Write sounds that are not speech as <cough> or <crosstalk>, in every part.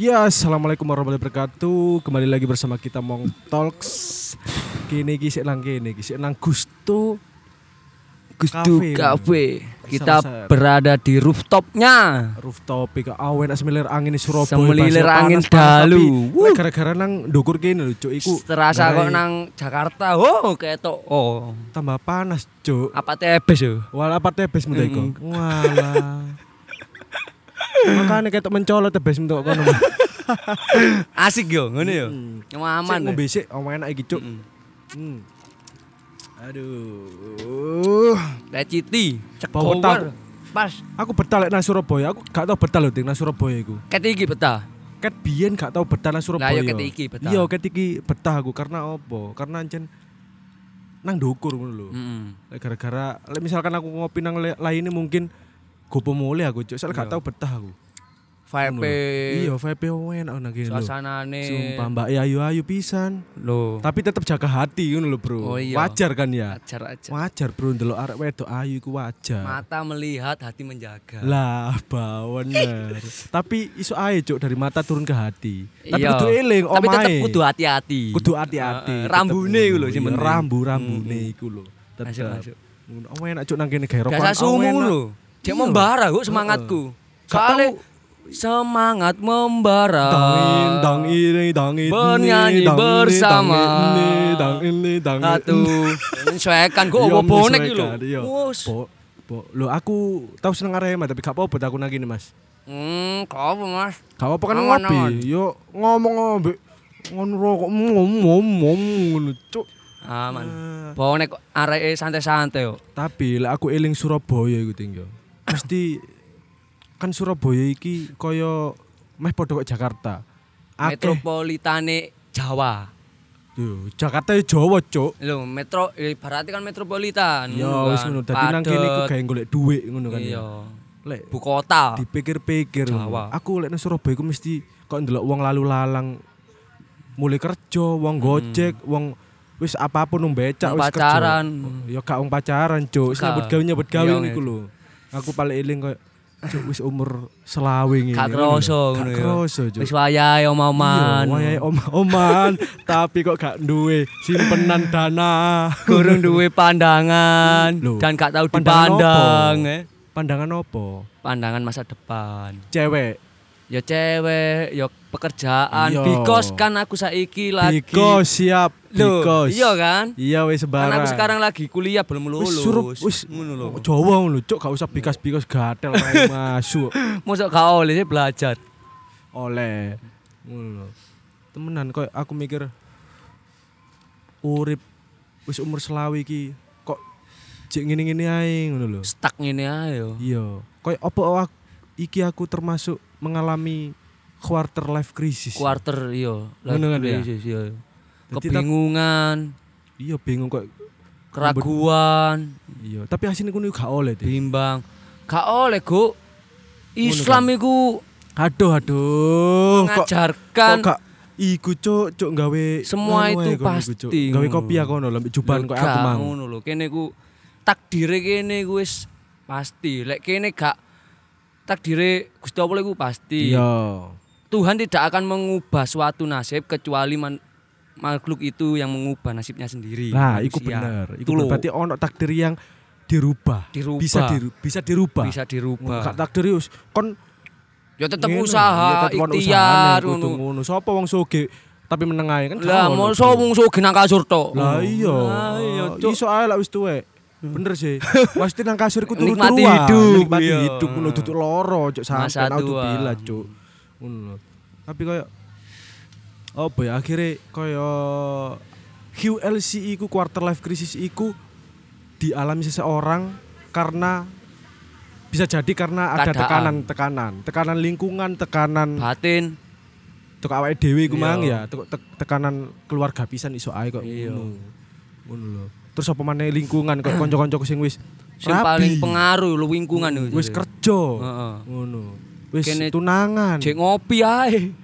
Ya, assalamualaikum warahmatullahi wabarakatuh. Kembali lagi bersama kita Mong Talks. Kini kisah nang kini kisah nang Gusto. Gustu Cafe. Cafe. Kita Sama-sama. berada di rooftopnya. Rooftop ke awen semilir angin di Surabaya. Semilir angin dalu. tapi Wuh. Gara-gara nang ndukur kene lho, Cuk. Iku Terasa kok nang Jakarta. Oh, ketok. Oh, tambah panas, Cuk. apa tebes yo? Wala apa tebes mu iku? Walah. Makanya ketok mencolot tebes mu <laughs> kono. Asik yo, ngono yo. Hmm. Nyaman. Sik ngombe sik, omong enak iki, Cuk. Mm. Hmm. Aduh. Leciti. Tak. Pas. Aku betah lek nang Surabaya. Aku gak tau betah lho nang Surabaya iku. Ket iki betah. Ket biyen gak tau betah nang Surabaya. Lah, ya ket iki betah. Iya, ket iki betah aku karena opo? Karena ancen nang dukur ngono lho. Mm. Lek Gara-gara lek misalkan aku ngopi nang lainnya mungkin gopo mulai aku, Cuk. Soalnya gak Iya. tau betah aku. Vibe. Iya, vibe enak nang kene lho. Suasanane. Sumpah Mbak ayu-ayu pisan. Loh. Tapi tetap jaga hati ngono lho, Bro. Oh, iya. Wajar kan ya? Ajar aja. Wajar, Bro, ndelok arek wedok ayu iku wajar. Mata melihat, hati menjaga. Lah, bener. <laughs> Tapi iso ae cuk dari mata turun ke hati. Tapi Iya. kudu eling Tapi omahe. kudu hati-hati. kudu hati-hati. Heeh, Tetep rambune iku lho ngono. sing Iya, penting. Rambu rambune iku lho. Masuk, Tetep. masuk. Ngono. Oh enak cuk nang kene gawe rokokan. Biasa oh, sumu lho. Dia Iya. membara kok semangatku. Gak Soalnya semangat membara. Dang ini, dang ini, Bernyanyi dang bersama. dang ini, dang. Satu. <laughs> Menyesuaikan kok Iya, opo bonek iki lho. menyesuaikan, iya. Wus. Bo, bo, lo aku tahu seneng Arema tapi gak apa-apa aku kene Mas. Hmm, kok apa Mas? Gak apa-apa kan ngopi. Yo ngomong ngombe ngono rokok ngom ngom ngom ngono cuk. Aman. Ah. Bonek kok areke santai-santai yo. Tapi lek aku eling Surabaya iku tinggal. Mesti kan Surabaya iki kaya meh padha kok Jakarta. Akeh. Metropolitane Jawa. Yo, Jakarta ya Jawa, Cuk. Lho, metro eh, berarti kan metropolitan. Ya ngono wis kan. ngono. Dadi nang kene iku gawe golek dhuwit ngono kan Iya. ya. Lek Ibu kota. dipikir-pikir aku lek nang Surabaya iku mesti kok ndelok wong lalu lalang mulai kerja, wong gojek, wong wis apa pun wong becak wis kerja. pacaran. Ya gak wong pacaran, Cuk. Nyambut gawe nyambut gawe Iya, niku iya. lho. Aku paling eling koyo Cuk wis umur selawe ngene. Gak kroso ngono ya. kroso, Cuk. Wis wayahe om-oman. Iya, wayahe <laughs> tapi kok gak duwe simpenan dana. Kurang duwe pandangan Loh, dan gak tahu pandangan dipandang. opo? eh. Pandangan opo? Pandangan masa depan. Cewek. Ya cewek, ya pekerjaan. Iya. Because kan aku saiki lagi. Because siap, Loh, because. iya kan? Iya wis Kan sembarang. aku sekarang lagi kuliah belum lulus. wis suruh wis ngono lho. Jawa ngono, Cuk, gak usah bikas-bikas gatel <laughs> main masuk. Mosok gak oleh belajar. Oleh. Ngono. Temenan koyo aku mikir urip wis umur selawe iki kok jek ngene-ngene ae ngono lho. Stuck ngene ae yo. Iya. Koyo apa aku, iki aku termasuk mengalami quarter life crisis. Quarter iya. Ngono kan ya? Krisis, iya. Jadi Kebingungan, Iya bingung kok. keraguan, Iya, tapi asine kuwi gak oleh, bimbang. Gak oleh, Gu. Islam iku Aduh, aduh. Kok mengajarkan kok gak iku cuk cuk gawe Semua nganu itu pasti gawe kopi aku ngono lho juban kok aku mang ngono lho kene ku takdire kene ku wis pasti lek kene gak takdire Gusti Allah iku pasti. Iya. Tuhan tidak akan mengubah suatu nasib kecuali man- makhluk itu yang mengubah nasibnya sendiri. Nah iku bener. Iku Itu berarti ono takdir yang dirubah. Dirubah. Bisa diru- bisa dirubah. Bisa dirubah. Gak takdir wis kon ya tetep ngene, usaha ya ikhtiar ngono. sapa wong soge tapi meneng ae kan lah mosok wong sugih nang kasur tok. Lah iya. Lah iya iso ae lah wis tuwek bener sih pasti nang kasur ku turu Nikmati hidup, nikmati iya. hidup ngono duduk loro cuk auto tua. bila cuk ngono tapi koyo apa ya akhirnya koyo QLC iku quarter life crisis iku dialami seseorang karena bisa jadi karena ada Keadaan. tekanan tekanan tekanan lingkungan tekanan batin tek awake dhewe iku Iya. mang ya tek- tek- tekanan keluarga pisan iso ae kok Iya. ngono ngono lho terus apa maneh lingkungan <clears throat> kok kanca-kanca sing wis sing paling pengaruh lho lingkungan itu wis kerja Heeh. ngono wis tunangan Cek ngopi ae.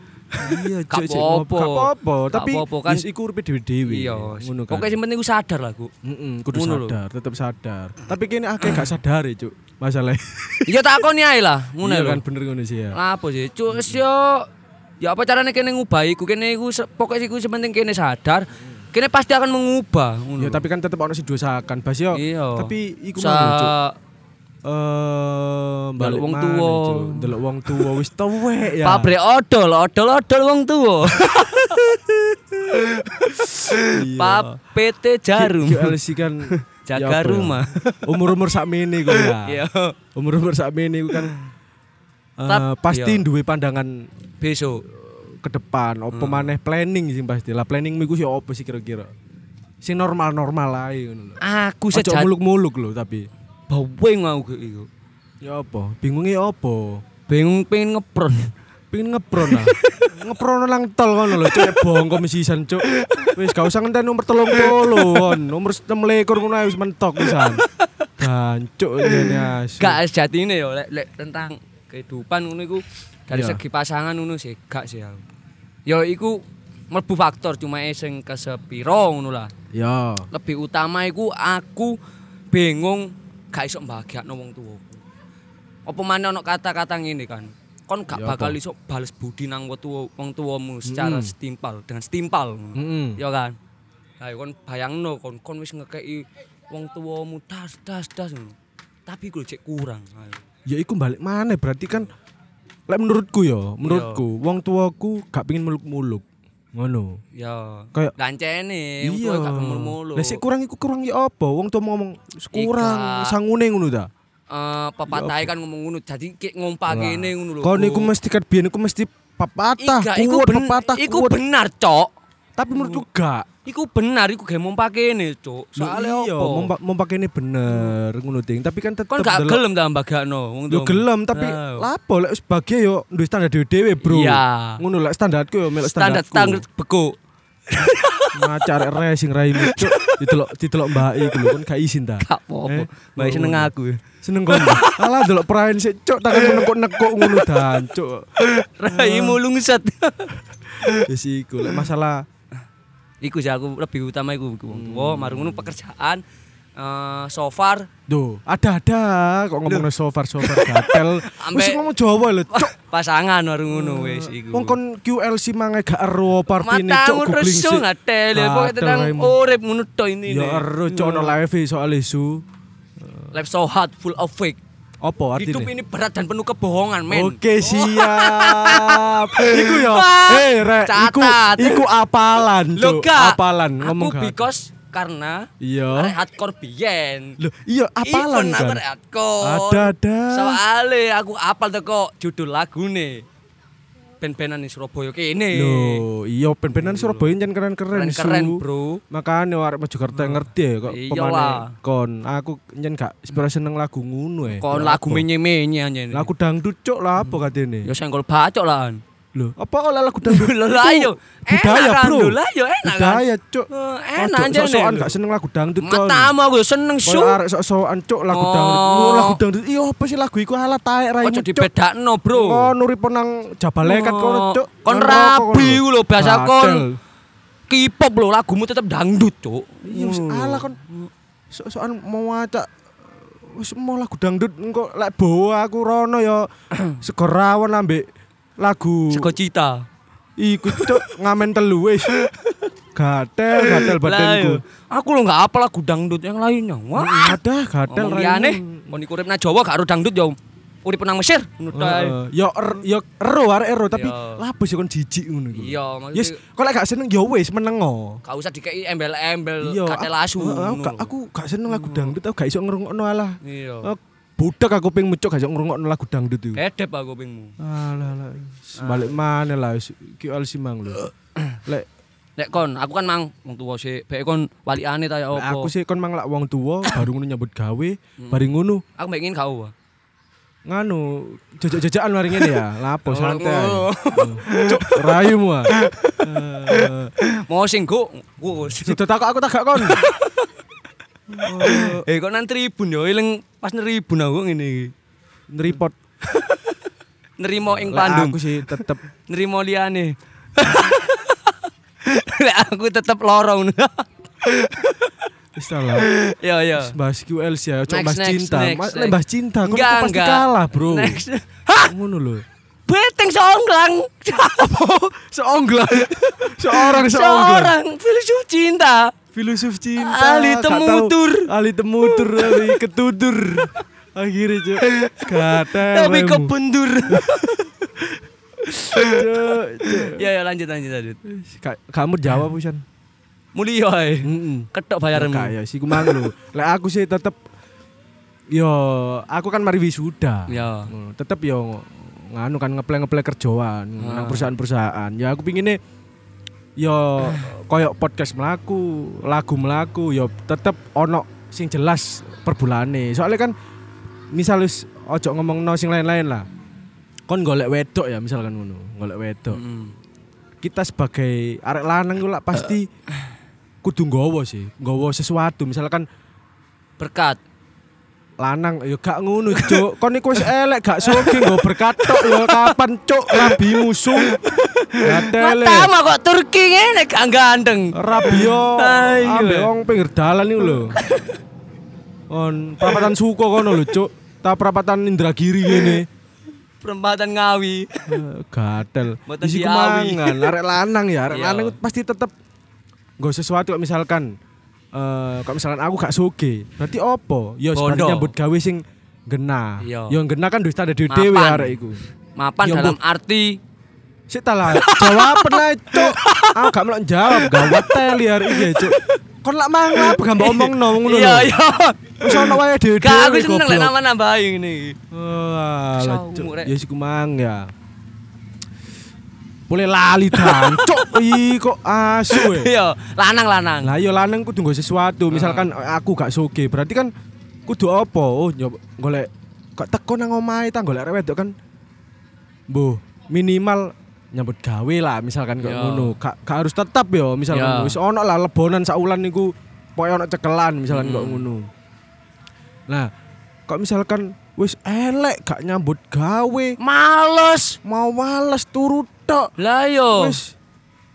iya cek cek ngopi. apa-apa. Tapi kan. wis iku uripe dhewe-dhewe Iya. ngono kan Pokoknya sing penting ku sadar lah, Gu. Heeh, kudu sadar, tetep sadar. Tapi kene akeh gak sadar Cuk. Masalah. <clears throat> Iya takoni ae lah, ngono Iya lho. kan bener ngono sih ya. Lah apa sih? Cuk yo Ya apa caranya kene ngubah iku kene iku pokoknya iku sepenting kene sadar. Kene pasti akan mengubah ngono. Ya tapi kan tetep ono sing dosakan. Bas yo. Iya. Tapi iku Sa mau Cuk. Eh, balik wong maneh, tuwa. Cuk. Delok wong tuwa wis tuwek ya. pabrik odol, odol odol wong tuwa. <laughs> Iya. Pap PT Jarum. QLC kan <laughs> Jaga ya ya? rumah. <laughs> Umur-umur sakmene ku ya. Iya. Umur-umur sakmene kan Tap- pasti iya. duwe pandangan Besok. Ke depan, opo Hmm. maneh planning sih pasti. Lah planning iku sih opo sih kira-kira? Sing normal-normal ae ngono. Aku sejati muluk-muluk lho tapi. baweng aku iku. Ya apa? Bingungnya apa? Bingung pengen ngepron. <laughs> Pengen ngepron ah. ngepron nang tol ngono lho, cuk bongko mesisan cuk. Wis gak usah ngenteni nomor 30 kon. Nomor 26 ngono wis mentok pisan. Gancuk ngene asu. Gak sejatine yo lek lek tentang kehidupan ngono iku dari Iya. segi pasangan ngono sih gak sih aku. Yo iku mlebu faktor cuma sing kesepiro ngono lah. Ya. Lebih utama iku aku bingung gak iso mbahagiakno wong tuwa. Apa maneh ono kata-kata ngene kan. Kon gak Ya bakal iso bales budi nang wong tuwa wong tuwamu secara Mm. setimpal dengan setimpal. Heeh. Ya kan. Lah kon bayangno kon kon wis ngekeki wong tuwamu das das das. Tapi ku cek kurang. Ayo. Ya iku balik mana berarti kan lek menurutku ya, menurutku wong tuaku gak pengin muluk-muluk. Ngono. Ya. Kayak Lancene wong iya. tuwa gak mulu-mulu. Lah sik kurang iku kurang ya apa? Wong tua ngomong kurang sangune ngono ta. Eh pepatah kan ngomong ngono. Jadi kayak ngompake ngene ngono lho. Kon iku Bro. mesti kat biyen iku mesti papatah, Iga, iku ben, pepatah, iku benar, Cok. Tapi menurutku gak. Iku benar, iku gawe mompake ngene, Cok. Soale iya, opo? mompake ini bener ngono ting. Tapi kan tetep Kon gak gelem ta mbagakno wong Yo gelem tapi Nah. lapo lek sebagai yo duwe standar dhewe-dhewe, Bro. Iya. Ngono lek standarku yo melok standar standarku. standar beku. <laughs> Macar racing raimu cuk. Didelok didelok Mbak iku lho kon gak izin ta. Gak apa-apa. Eh, Mbak seneng aku. Seneng kon. Alah delok perain sik cuk tangan nekuk-nekuk ngono dan cuk. Raimu lungset. <laughs> Wis iku lek masalah iku sih aku lebih utama iku iku wong tuwa, mari ngono pekerjaan eh so far Duh, ada-ada kok ngomongnya so far so far gatel. <laughs> Wis ngomong Jawa lho, cuk. pasangan mari ngono wis iku. Wong kon QLC mangai gak ero partine Matamu googling ngatel ya pokoke Gatel tentang raimu. urip ngono tok ini. Ya ero cuk ono live soal isu. Life so hard full of fake. Apa Hidup artinya? ini berat dan penuh kebohongan, men. Oke siap. <laughs> iku ya. Eh rek, iku iku apalan cuk. Apalan Aku ngomong gak. because karena Iya. hardcore biyen. Loh, iya apalan aku kan. hardcore. Ada ada. Soale aku apal teko judul lagune. Band-bandan di Surabaya kene. Loh, iya ben-benan Surabaya jan keren-keren Su. Bro. Makanya arek Mojokerto ngerti ya kok Iya pemane kon. Aku nyen gak sebenarnya seneng lagu ngono ya. Kon lagu menye-menye anjene. Lagu dangdut cuk lah apa katene. Ya senggol bacok lah. Loh, apa oleh lagu dangdut? <laughs> Lho lah Iku yo. Budaya, Enak Bro. lah yo enak kan. Budaya cuk. Eh, Enak anjene. Sosokan gak seneng lagu dangdut kon. Matamu aku seneng su. arek sok-sokan cuk lagu Oh. dangdut. Oh, lagu dangdut. Iya apa sih lagu iku ala taek raimu Ojo dibedakno, Bro. Kon urip nang Jabalekat kono Oh, cuk. kon rabi kono. ku lho, Gatel. kon. K-pop lho lagumu tetep dangdut, Cuk. Iya wis ala kon. Sok-sokan mau acak wis mau lagu dangdut engko lek bawa aku rono ya <clears throat> segerawan ambek lagu Sego cita. iku cuk ngamen telu wis. Gatel, gatel badanku. yo, aku lho gak apa lagu dangdut yang lainnya. Wah, Ada gatel ngomong raimu. liyane. Kon iku urip nang Jawa gak ero dangdut yo. Urip nang Mesir. Ngono. Heeh. Ya er- ya ero arek ero tapi Iya. lapo sih kon jijik ngono iku. Iya, Yes, kok lek gak seneng ya wis menengo. gak usah dikei embel-embel Iya, katel aku- asu. aku gak seneng lagu dangdut, aku gak iso ngrungokno alah. Iya. Budak aku pengen mucuk gak iso ngrungokno lagu dangdut iku. Edep aku pingmu. Alah lah. Balik mana lah wis QLC mang lho. <clears throat> Lek Nek kon, aku kan mang wong tuwa sik. Bae kon walikane ta ya lek apa. aku sih kon mang lak wong tuwa baru ngono nyambut gawe, bari ngono Aku mbek ngene kau. nganu jajak-jajakan mari ngene ya. <laughs> Lapo santai. ngono. Cuk, rayumu ah. Eh, <laughs> Mau sing go. Sido takok aku tak gak <laughs> kon. Eh kok nang tribun yo eling pas neribun aku ngene iki. Nripot. Nerimo ing pandum. Aku sih tetep Nerimo liyane. <laughs> Lek aku tetep lorong. wis lah. Yo yo. Bahas QLC ya, cok Next, bahas cinta. Lek bahas cinta, Enggak, pasti kalah, Bro. Ngono lho. Beteng seonglang. Seonglang. <laughs> Seorang seonglang. Seorang filsuf cinta. Filosof cinta. Ahli temutur. Ahli temutur, ahli ketutur. Akhirnya cuk. Kata. Tapi kebendur. Cuk, cuk. ya ya lanjut lanjut lanjut. Ka- Kamu jawab Pusan. Mulia ae. Heeh. Ketok bayarmu. Kayak sih kumang lu. Lek aku sih tetep yo aku kan mari wisuda. Ya. Tetep yo nganu kan ngeplay-ngeplay kerjaan nang Ah. perusahaan-perusahaan. Ya aku pingine yo koyok podcast melaku, lagu melaku yo tetep ono sing jelas per bulane. Soalnya kan misal wis ojo ngomong no sing lain-lain lah. Kon golek wedok ya misalkan ngono, golek wedok. Mm. Kita sebagai arek lanang lah pasti kudu nggawa sih, nggawa sesuatu misalkan Berkat. Lanang ya gak ngono cuk. Kon iku wis elek gak soge nggo berkat tok ya. Kapan cuk? Rabi musuh. Gatele Matamu kok Turki ngene gak ganteng. rabi yo. Ambek wong pinggir dalan iku lho. On perapatan suko kono lho cuk. Ta perapatan Indragiri ngene. Perempatan Ngawi. Eh, gatel. Isi diawi. kumangan arek lanang ya arek Iya. lanang pasti tetep nggo sesuatu misalkan eh kok misalkan aku gak soge berarti opo ya sebenarnya nyambut gawe sing genah Iya. yang genah kan duwe standar dhewe arek iku Mapan Ya, dalam arti Sik ta lah, jawab pernah cuk. Aku gak melok jawab, gawat teli hari iki cuk. Kon lak manglap gak mbok omongno ngono. Iya iya. Wis ono wae dhewe. Gak aku seneng lek nama nambahin ini. Wah, Saumur, cuk. Ya sik kumang ya. Boleh lali <laughs> cuk iki kok asu e. Iya, lanang-lanang. Lah yo lanang kudu nggo sesuatu, misalkan aku gak soge, berarti kan kudu apa? Oh, nyoba golek kok teko nang omahe ta golek wedok kan. Mbuh, minimal nyambut gawe lah misalkan kok Yo. ngono. Gak, gak harus tetap yo, misalkan Yo. wis ono lah lebonan saulan niku pokoke ono cekelan misalkan kok Hmm. ngono. Nah, kok misalkan wis elek gak nyambut gawe, Males. mau males turu tok. Lah yo. Wis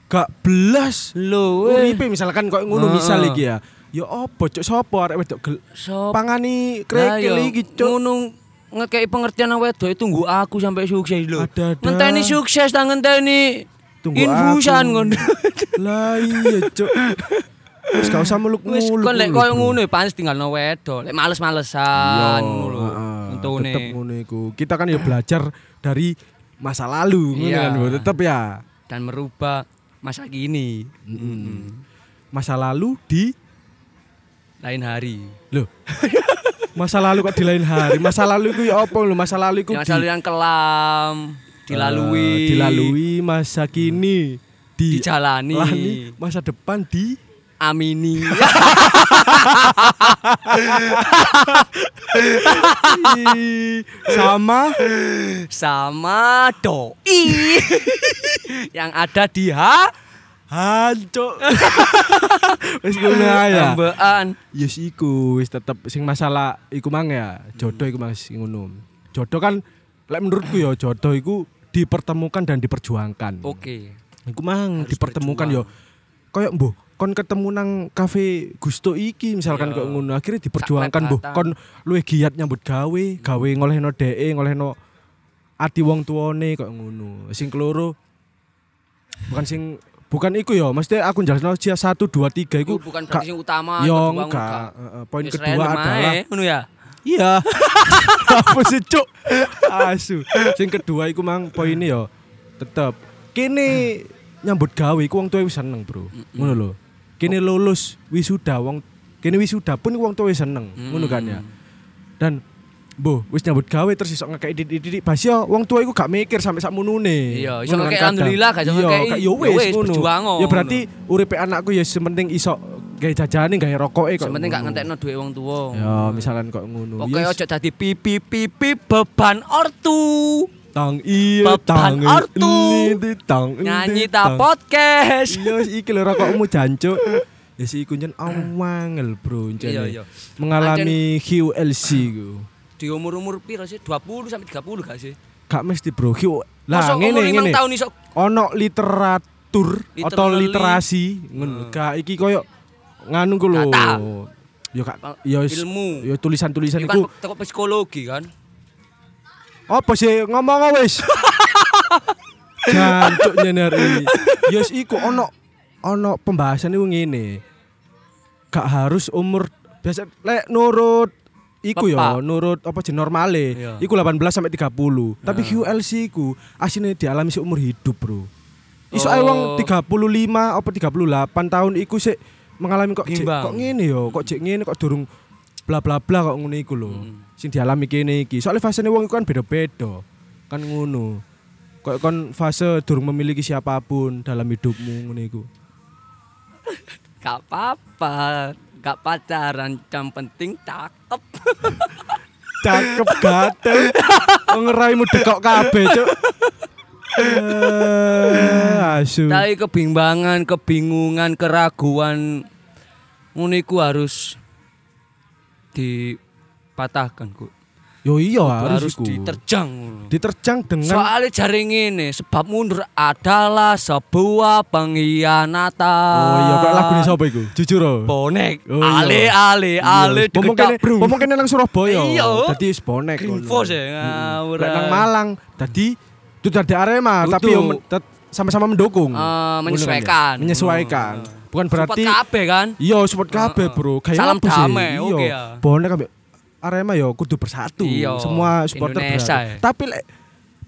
gak belas Lho, uripe misalkan kok ngono Heeh. misal iki ya. Ya apa cuk sapa arek wedok gel Sop. pangani krekil yo. iki cuk. Ngono ngekei pengertian wedok tunggu aku sampai sukses lho. Ngenteni sukses ta ngenteni Tunggu infusan ngono. <laughs> Lah iya cuk. Wis gak usah Wis muluk-muluk. kon lek koyo ngono ya pancen tinggal no wedok. Lek males-malesan ngono lho. Untune. Tetep ngono iku. Kita kan ya belajar dari masa lalu ngono Iya. kan tetep ya. dan merubah masa kini. Masa lalu di Lain hari. Loh. <laughs> masa lalu kok di lain hari. Masa lalu iku ya apa lho? Masa lalu iku Yang di- selalu yang kelam dilalui. Eh, dilalui masa kini di dijalani. lani masa depan di Amini. <laughs> Sama. Sama doi. <laughs> Yang ada di ha? Hancur. <laughs> Wis ngono ya? Ambean yes iku. Wis tetep sing masalah iku mang ya. Jodoh iku mang sing ngono. Jodoh kan lek menurutku ya jodoh iku dipertemukan dan diperjuangkan. Oke. Iku mang Harus dipertemukan yo berjuang. koyo mbuh kon ketemu nang kafe Gusto iki misalkan Iya. kok ngono akhirnya diperjuangkan Sak-lekatan. kon luwih giat nyambut gawe gawe ngolehno dhek ngolehno ati wong tuane kok ngono sing keloro bukan sing bukan iku yo mesti aku jelasno sia 1 2 3 iku bukan berarti yang utama yo kedua enggak poin Wis kedua adalah ngono ya Iya. <laughs> Apa sih cuk? Asu. Sing kedua iku mang poinnya yo tetep kene nyambut gawe iku wong tuwa wis seneng, Bro. Ngono lho. Kene lulus wisuda wong kene wisuda pun wong tuwa wis seneng. Ngono kan ya. Dan Bo, wis nyambut gawe terus iso ngekei didik-didik bas yo wong tua iku gak mikir sampai sak munune. Iya, iso kan ngekei kadang. alhamdulillah, gak iso Iya, ngekei, gak- yo yo wis wis, ngono. berjuang Ya berarti uripe anakku ya sementing iso gawe jajane gawe rokoke kok. sementing gak ngentekno duit wong tuwa Ya, misalkan kok ngono. Pokoknya Yes. ojo dadi pipi pipi beban ortu. Tang iya tang ini tang Nyanyi ta podcast. Iya iki lho rokokmu jancuk. Ya si iku njen awangel bro njen. Iya, iya. Mengalami QLC ku. Di umur-umur piro sih? 20 sampai 30 gak sih? Gak mesti bro. Q lah ngene umur 5 ngene. tahun iso Ono literatur atau literasi ngono. Gak iki koyo nganu ku lho. Ya kak wis- ilmu. ya tulisan-tulisan kan iku teko psikologi kan. Apa sih ngomong wis <laughs> Jancuk nyinari. Yes iku ono ono pembahasan iku ngene. Gak harus umur biasa lek nurut iku ya nurut apa jeneng normale. Iya. Iku 18 sampai 30. Tapi QLC iku asine dialami seumur hidup, Bro. Iso ae wong Oh. 35 apa 38 tahun iku sik mengalami kok Gimbang. kok ngene yo, kok jek ngene kok durung bla bla bla kok ngono iku lho. Sing dialami kene iki. Soalnya fasene wong iku kan beda-beda. Kan ngono. Kok kon fase durung memiliki siapa pun dalam hidupmu ngono iku. Gak apa-apa. Gak pacaran, yang penting cakep. <laughs> Cakep gatel. Wong ngeraimu dekok kabeh, Cuk. Eh, asu. Tapi kebimbangan, kebingungan, keraguan ngono iku harus dipatahkan kok. Yo iya harus harus diterjang. Diterjang dengan Soalnya jaring ini sebab mundur adalah sebuah pengkhianatan. Oh iya, kok lagu ini sapa iku? Jujur oh. Bonek, Oh, iya. ale ale ale Pomong kene, pomong kene nang Surabaya. Iya. Dadi wis bonek. Ngono. ya, ngawur. Nang Malang dadi itu dadi Arema tapi yo sama-sama mendukung. Ya? menyesuaikan. Menyesuaikan. Bukan berarti Support kabeh kan? Iya, support kabeh, Bro. Kayak Salam apa sih? damai, Iya. oke ya. Bonek ambek Arema yo kudu bersatu. Iya, Semua supporter Indonesia bersatu. ya. Tapi lek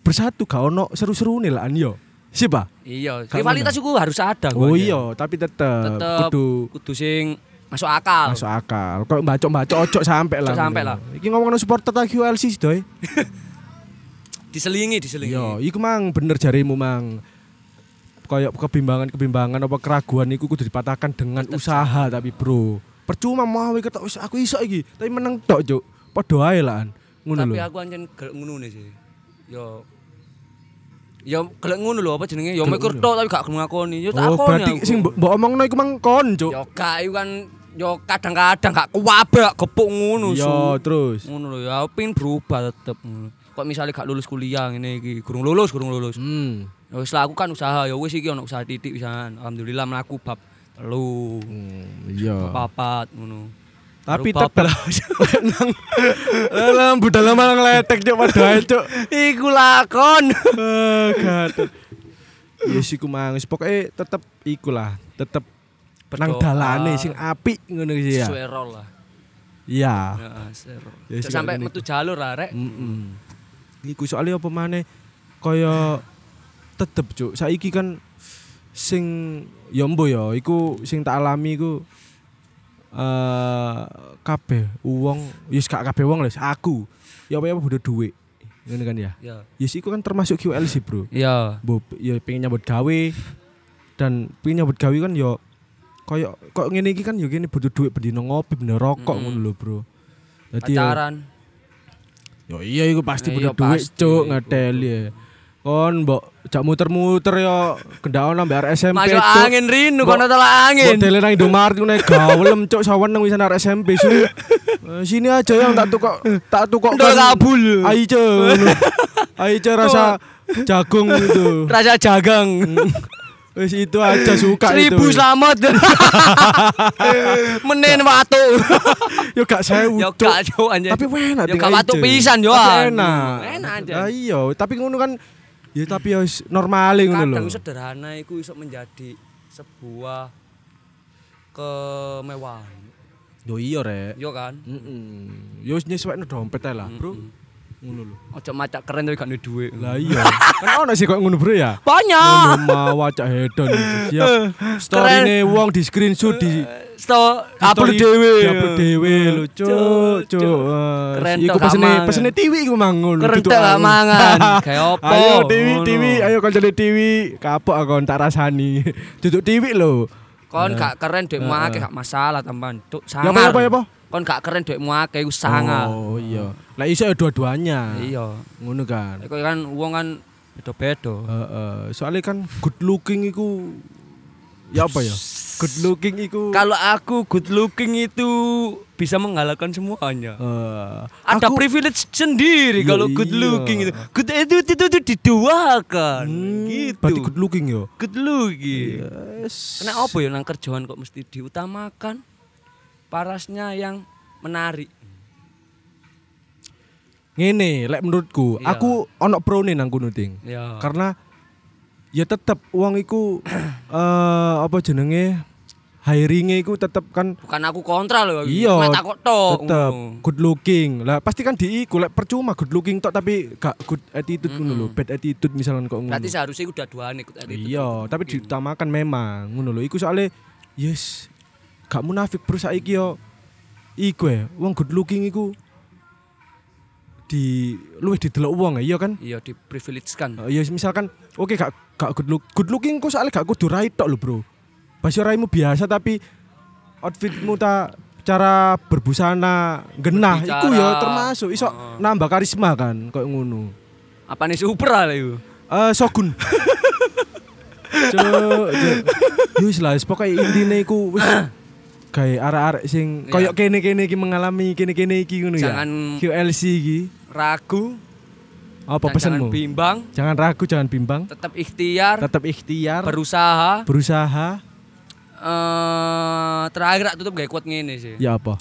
bersatu gak ono seru-serune lah yo. Siapa? Iya, rivalitas itu harus ada Oh ya. iya, tapi tetep, Tetep kudu kudu sing masuk akal. masuk akal. Kok mbacok-mbacok ojo sampai lah. Sampai lah. Iki ngomongin supporter tak QLC sih, Doy. <laughs> Diselingi, diselingi. Yo, iku mang bener jarimu mang. Kayak kebimbangan-kebimbangan apa keraguan iku kudu dipatahkan dengan usaha tapi bro. Percuma mau wis aku iso iki, tapi meneng tok, Cuk. Padha ae lah. Ngono Tapi lho. aku anjen gelek ngono sih. Yo Yo gelek ngono lho apa jenenge? Yo mikir tok tapi gak gelem ngakoni. Yo tak Oh, berarti sing mbok omongno iku mang kon, Cuk. Yo gak iku kan yo kadang-kadang gak kuwabak gepuk ngono Yo, su. terus. Ngono lho ya pengen berubah tetep ngono. Kok misalnya gak lulus kuliah ngene iki, gurung lulus, gurung lulus. Hmm. Ya wis lah aku kan usaha ya wis iki ono usaha titik pisan. Alhamdulillah mlaku bab telu, Hmm, Iya. papat ngono. Tapi tetep <laughs> nang nang budal malah ngeletek cuk padha ae cuk. Iku lakon. Eh, gatel. Yes iku mang wis pokoke tetep iku lah, tetep nang dalane sing apik ngono sih ya. Sesuai role lah. Iya. Ya, sampai metu jalur lah rek. Heeh. Iku soalnya apa maneh kaya tetep cuk. Saiki kan sing ya mbo ya iku sing tak alami iku eh kabeh wong wis gak kabeh wong les aku ya apa apa butuh duit ngene kan ya Ya. yes iku kan termasuk QLC bro Iya. Bo, ya pengen nyambut gawe dan pengen nyambut gawe kan ya kayak kok ngene iki kan ya gini butuh duit bendino ngopi bener rokok ngono lho bro Dadi ya Pacaran. Ya iya iku pasti Iya, butuh duit pasti. cuk ngeteli ya. Kon mbok jak muter-muter ya kendaon arek SMP Masuk angin rinu Mbok- kono tolak angin. Modele nang Indomaret ku nek gawelem cuk saweneng wis arek SMP su. Eh, Sini aja yang tak tukok tak tukok Ndok kabul. Ayo. Ayo cuk rasa jagung gitu. Rasa jagang. Wis itu aja suka Seribu itu. selamat. <laughs> Menen watu. <laughs> Yo gak sewu. Yo gak cuk anjir. Tapi enak Yo gak watu pisan yo. Enak. Enak aja. Iya, tapi ngono kan ya tapi ya normal ngono lho. Kadang sederhana iku iso menjadi sebuah kemewahan. Yo iya rek. Yo kan. Heeh. Yo wis nyesuaikno dompet lah, Bro. Ngono lho. Ojo macak keren tapi gak duwe duit. Lah iya. kan ono sih kok ngono, Bro ya. Banyak. Ngono mau wacak hedon. Siap. Storyne wong di screenshot di Sto upload dhewe. Di-upload dhewe lho, cuk, cuk. Eh, Keren Iku pesene pesene TV iku mang ngono. Keren aku. mangan. <laughs> Kayak opo? Ayo TV. TV, ayo kancane TV. Kapok aku tak rasani. <laughs> Duduk TV lho. Kon gak keren duitmu akeh gak masalah tambahan. Tuk Ya apa ya sangar. apa ya apa? Kon gak keren duitmu akeh iku sangar. Oh iya. Lah iso ya dua-duanya. Iya. Ngono kan. Iku kan wong kan beda-beda. Heeh, soalnya kan good looking iku ya apa ya? Good looking iku Kalau aku good looking itu bisa mengalahkan semuanya. eh, Ada aku- privilege sendiri Ya kalau good iya. looking itu. Good itu itu, itu, diduakan. Hmm, gitu. Berarti good looking yo. Good looking. Yes. Kena apa ya nang kerjaan kok mesti diutamakan parasnya yang menarik. ngene lek menurutku Iya. aku ono pro nih nang kono ting Ya. karena ya tetep uang iku <coughs> eh apa jenenge hiringnya iku tetep kan Bukan aku kontra loh. Iya, takok tok. tetep good looking lah pasti kan di iku lek percuma good looking tok tapi gak good attitude ngono lho bad attitude misalkan kok ngono Berarti seharusnya udah duaan ikut attitude. iya tapi diutamakan memang ngono lho iku soalnya yes gak munafik bro saiki yo iku ya wong good looking iku di luwih didelok wong ya iya kan Iya di privilege kan. Uh, ya misalkan oke gak gak good look good looking kok soalnya gak kudu rai tok lho bro pasti raimu biasa tapi outfitmu ta cara berbusana genah Berbicara. iku ya termasuk iso Heeh. nambah karisma kan kayak ngono Apa nih super lah itu? eh Shogun <laughs> Cuk, cuk. Yus lah, pokoke intine iku wis <coughs> kayak arek-arek sing Iya. koyo kene-kene iki mengalami kene-kene iki ngono ya. Jangan- QLC iki. Ragu. Apa dan pesenmu? Jangan bimbang. Jangan ragu, jangan bimbang. Tetap ikhtiar. Tetap ikhtiar, berusaha. berusaha. eh terakhir tak tutup gak quote ngene sih. Ya apa?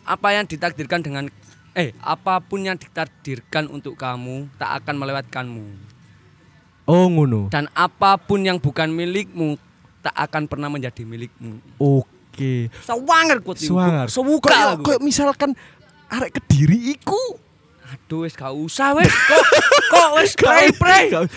Apa yang ditakdirkan dengan eh apa pun yang ditakdirkan untuk kamu tak akan melewatkanmu. Oh ngono. Dan apa pun yang bukan milikmu tak akan pernah menjadi milikmu. Oke. Quote iku. Suwangar. Sebuka Kayak aku. kayak misalkan arek Kediri iku. Aduh wis gak usah wis. Kok kok wis.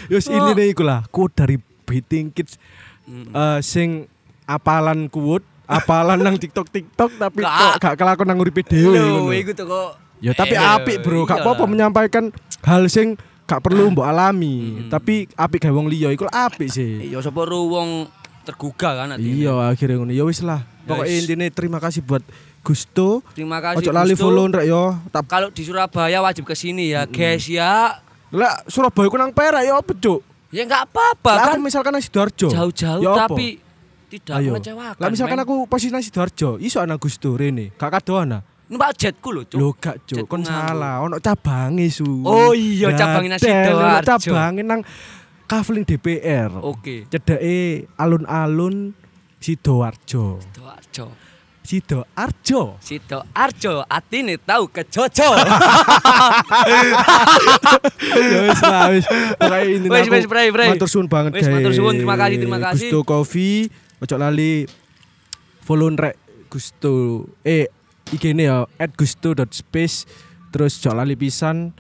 Yus Oh. ini nih iku lah. Quote dari Beating Kids Mm. eh sing apalan quote, apalan nang TikTok TikTok tapi Gak. kok gak kelakon nang uripe dhewe. Ngono. iku tuh kok. Ya tapi Eh, apik bro, gak apa-apa iyalah. menyampaikan hal sing gak perlu <clears throat> mbok alami, tapi apik gawe wong liya iku apik sih. Iya sapa wong tergugah kan artinya. Iya akhirnya ngono. Ya wis lah. Pokoknya wis. intine terima kasih buat Gusto. Terima kasih. Ojo lali follow rek yo. Kalau di Surabaya wajib ke sini ya, guys ya. lah Surabaya ku nang Perak ya apa, Cuk? Ya enggak apa-apa kan. aku misalkan nang Sidoarjo. Jauh-jauh Ya tapi tidak Ayo. mengecewakan. Lah misalkan men. aku posisi nang Sidoarjo, iso ana Gusto rene. Gak kadoan numpak jetku lho, Cuk. Lho gak Cuk, kon salah. Ono cabange su. Oh iya, cabange nang Sidoarjo. Cabange nang Kafling DPR. Oke. Cedeke alun-alun Sidoarjo. Sidoarjo. Sidoarjo. Sidoarjo atine tahu kejojo. <laughs> ya wis lah wis. Pokoke ini Wis, wis, pray, pray. Matur suwun banget Wis, matur suwun, terima kasih, terima kasih. Gusto Coffee, ojo lali follow rek Gusto eh IG-ne ya @gusto.space terus ojo lali pisan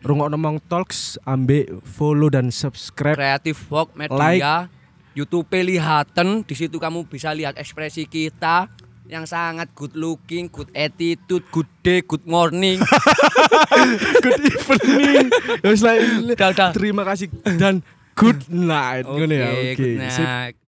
rungokno Mong Talks ambek follow dan subscribe Creative Walk Media. YouTube lihaten di situ kamu bisa lihat ekspresi kita yang sangat good looking, good attitude, good day, good morning. <laughs> good evening ya Udah, udah. terima kasih dan good <laughs> night Oke, ngono ya good night.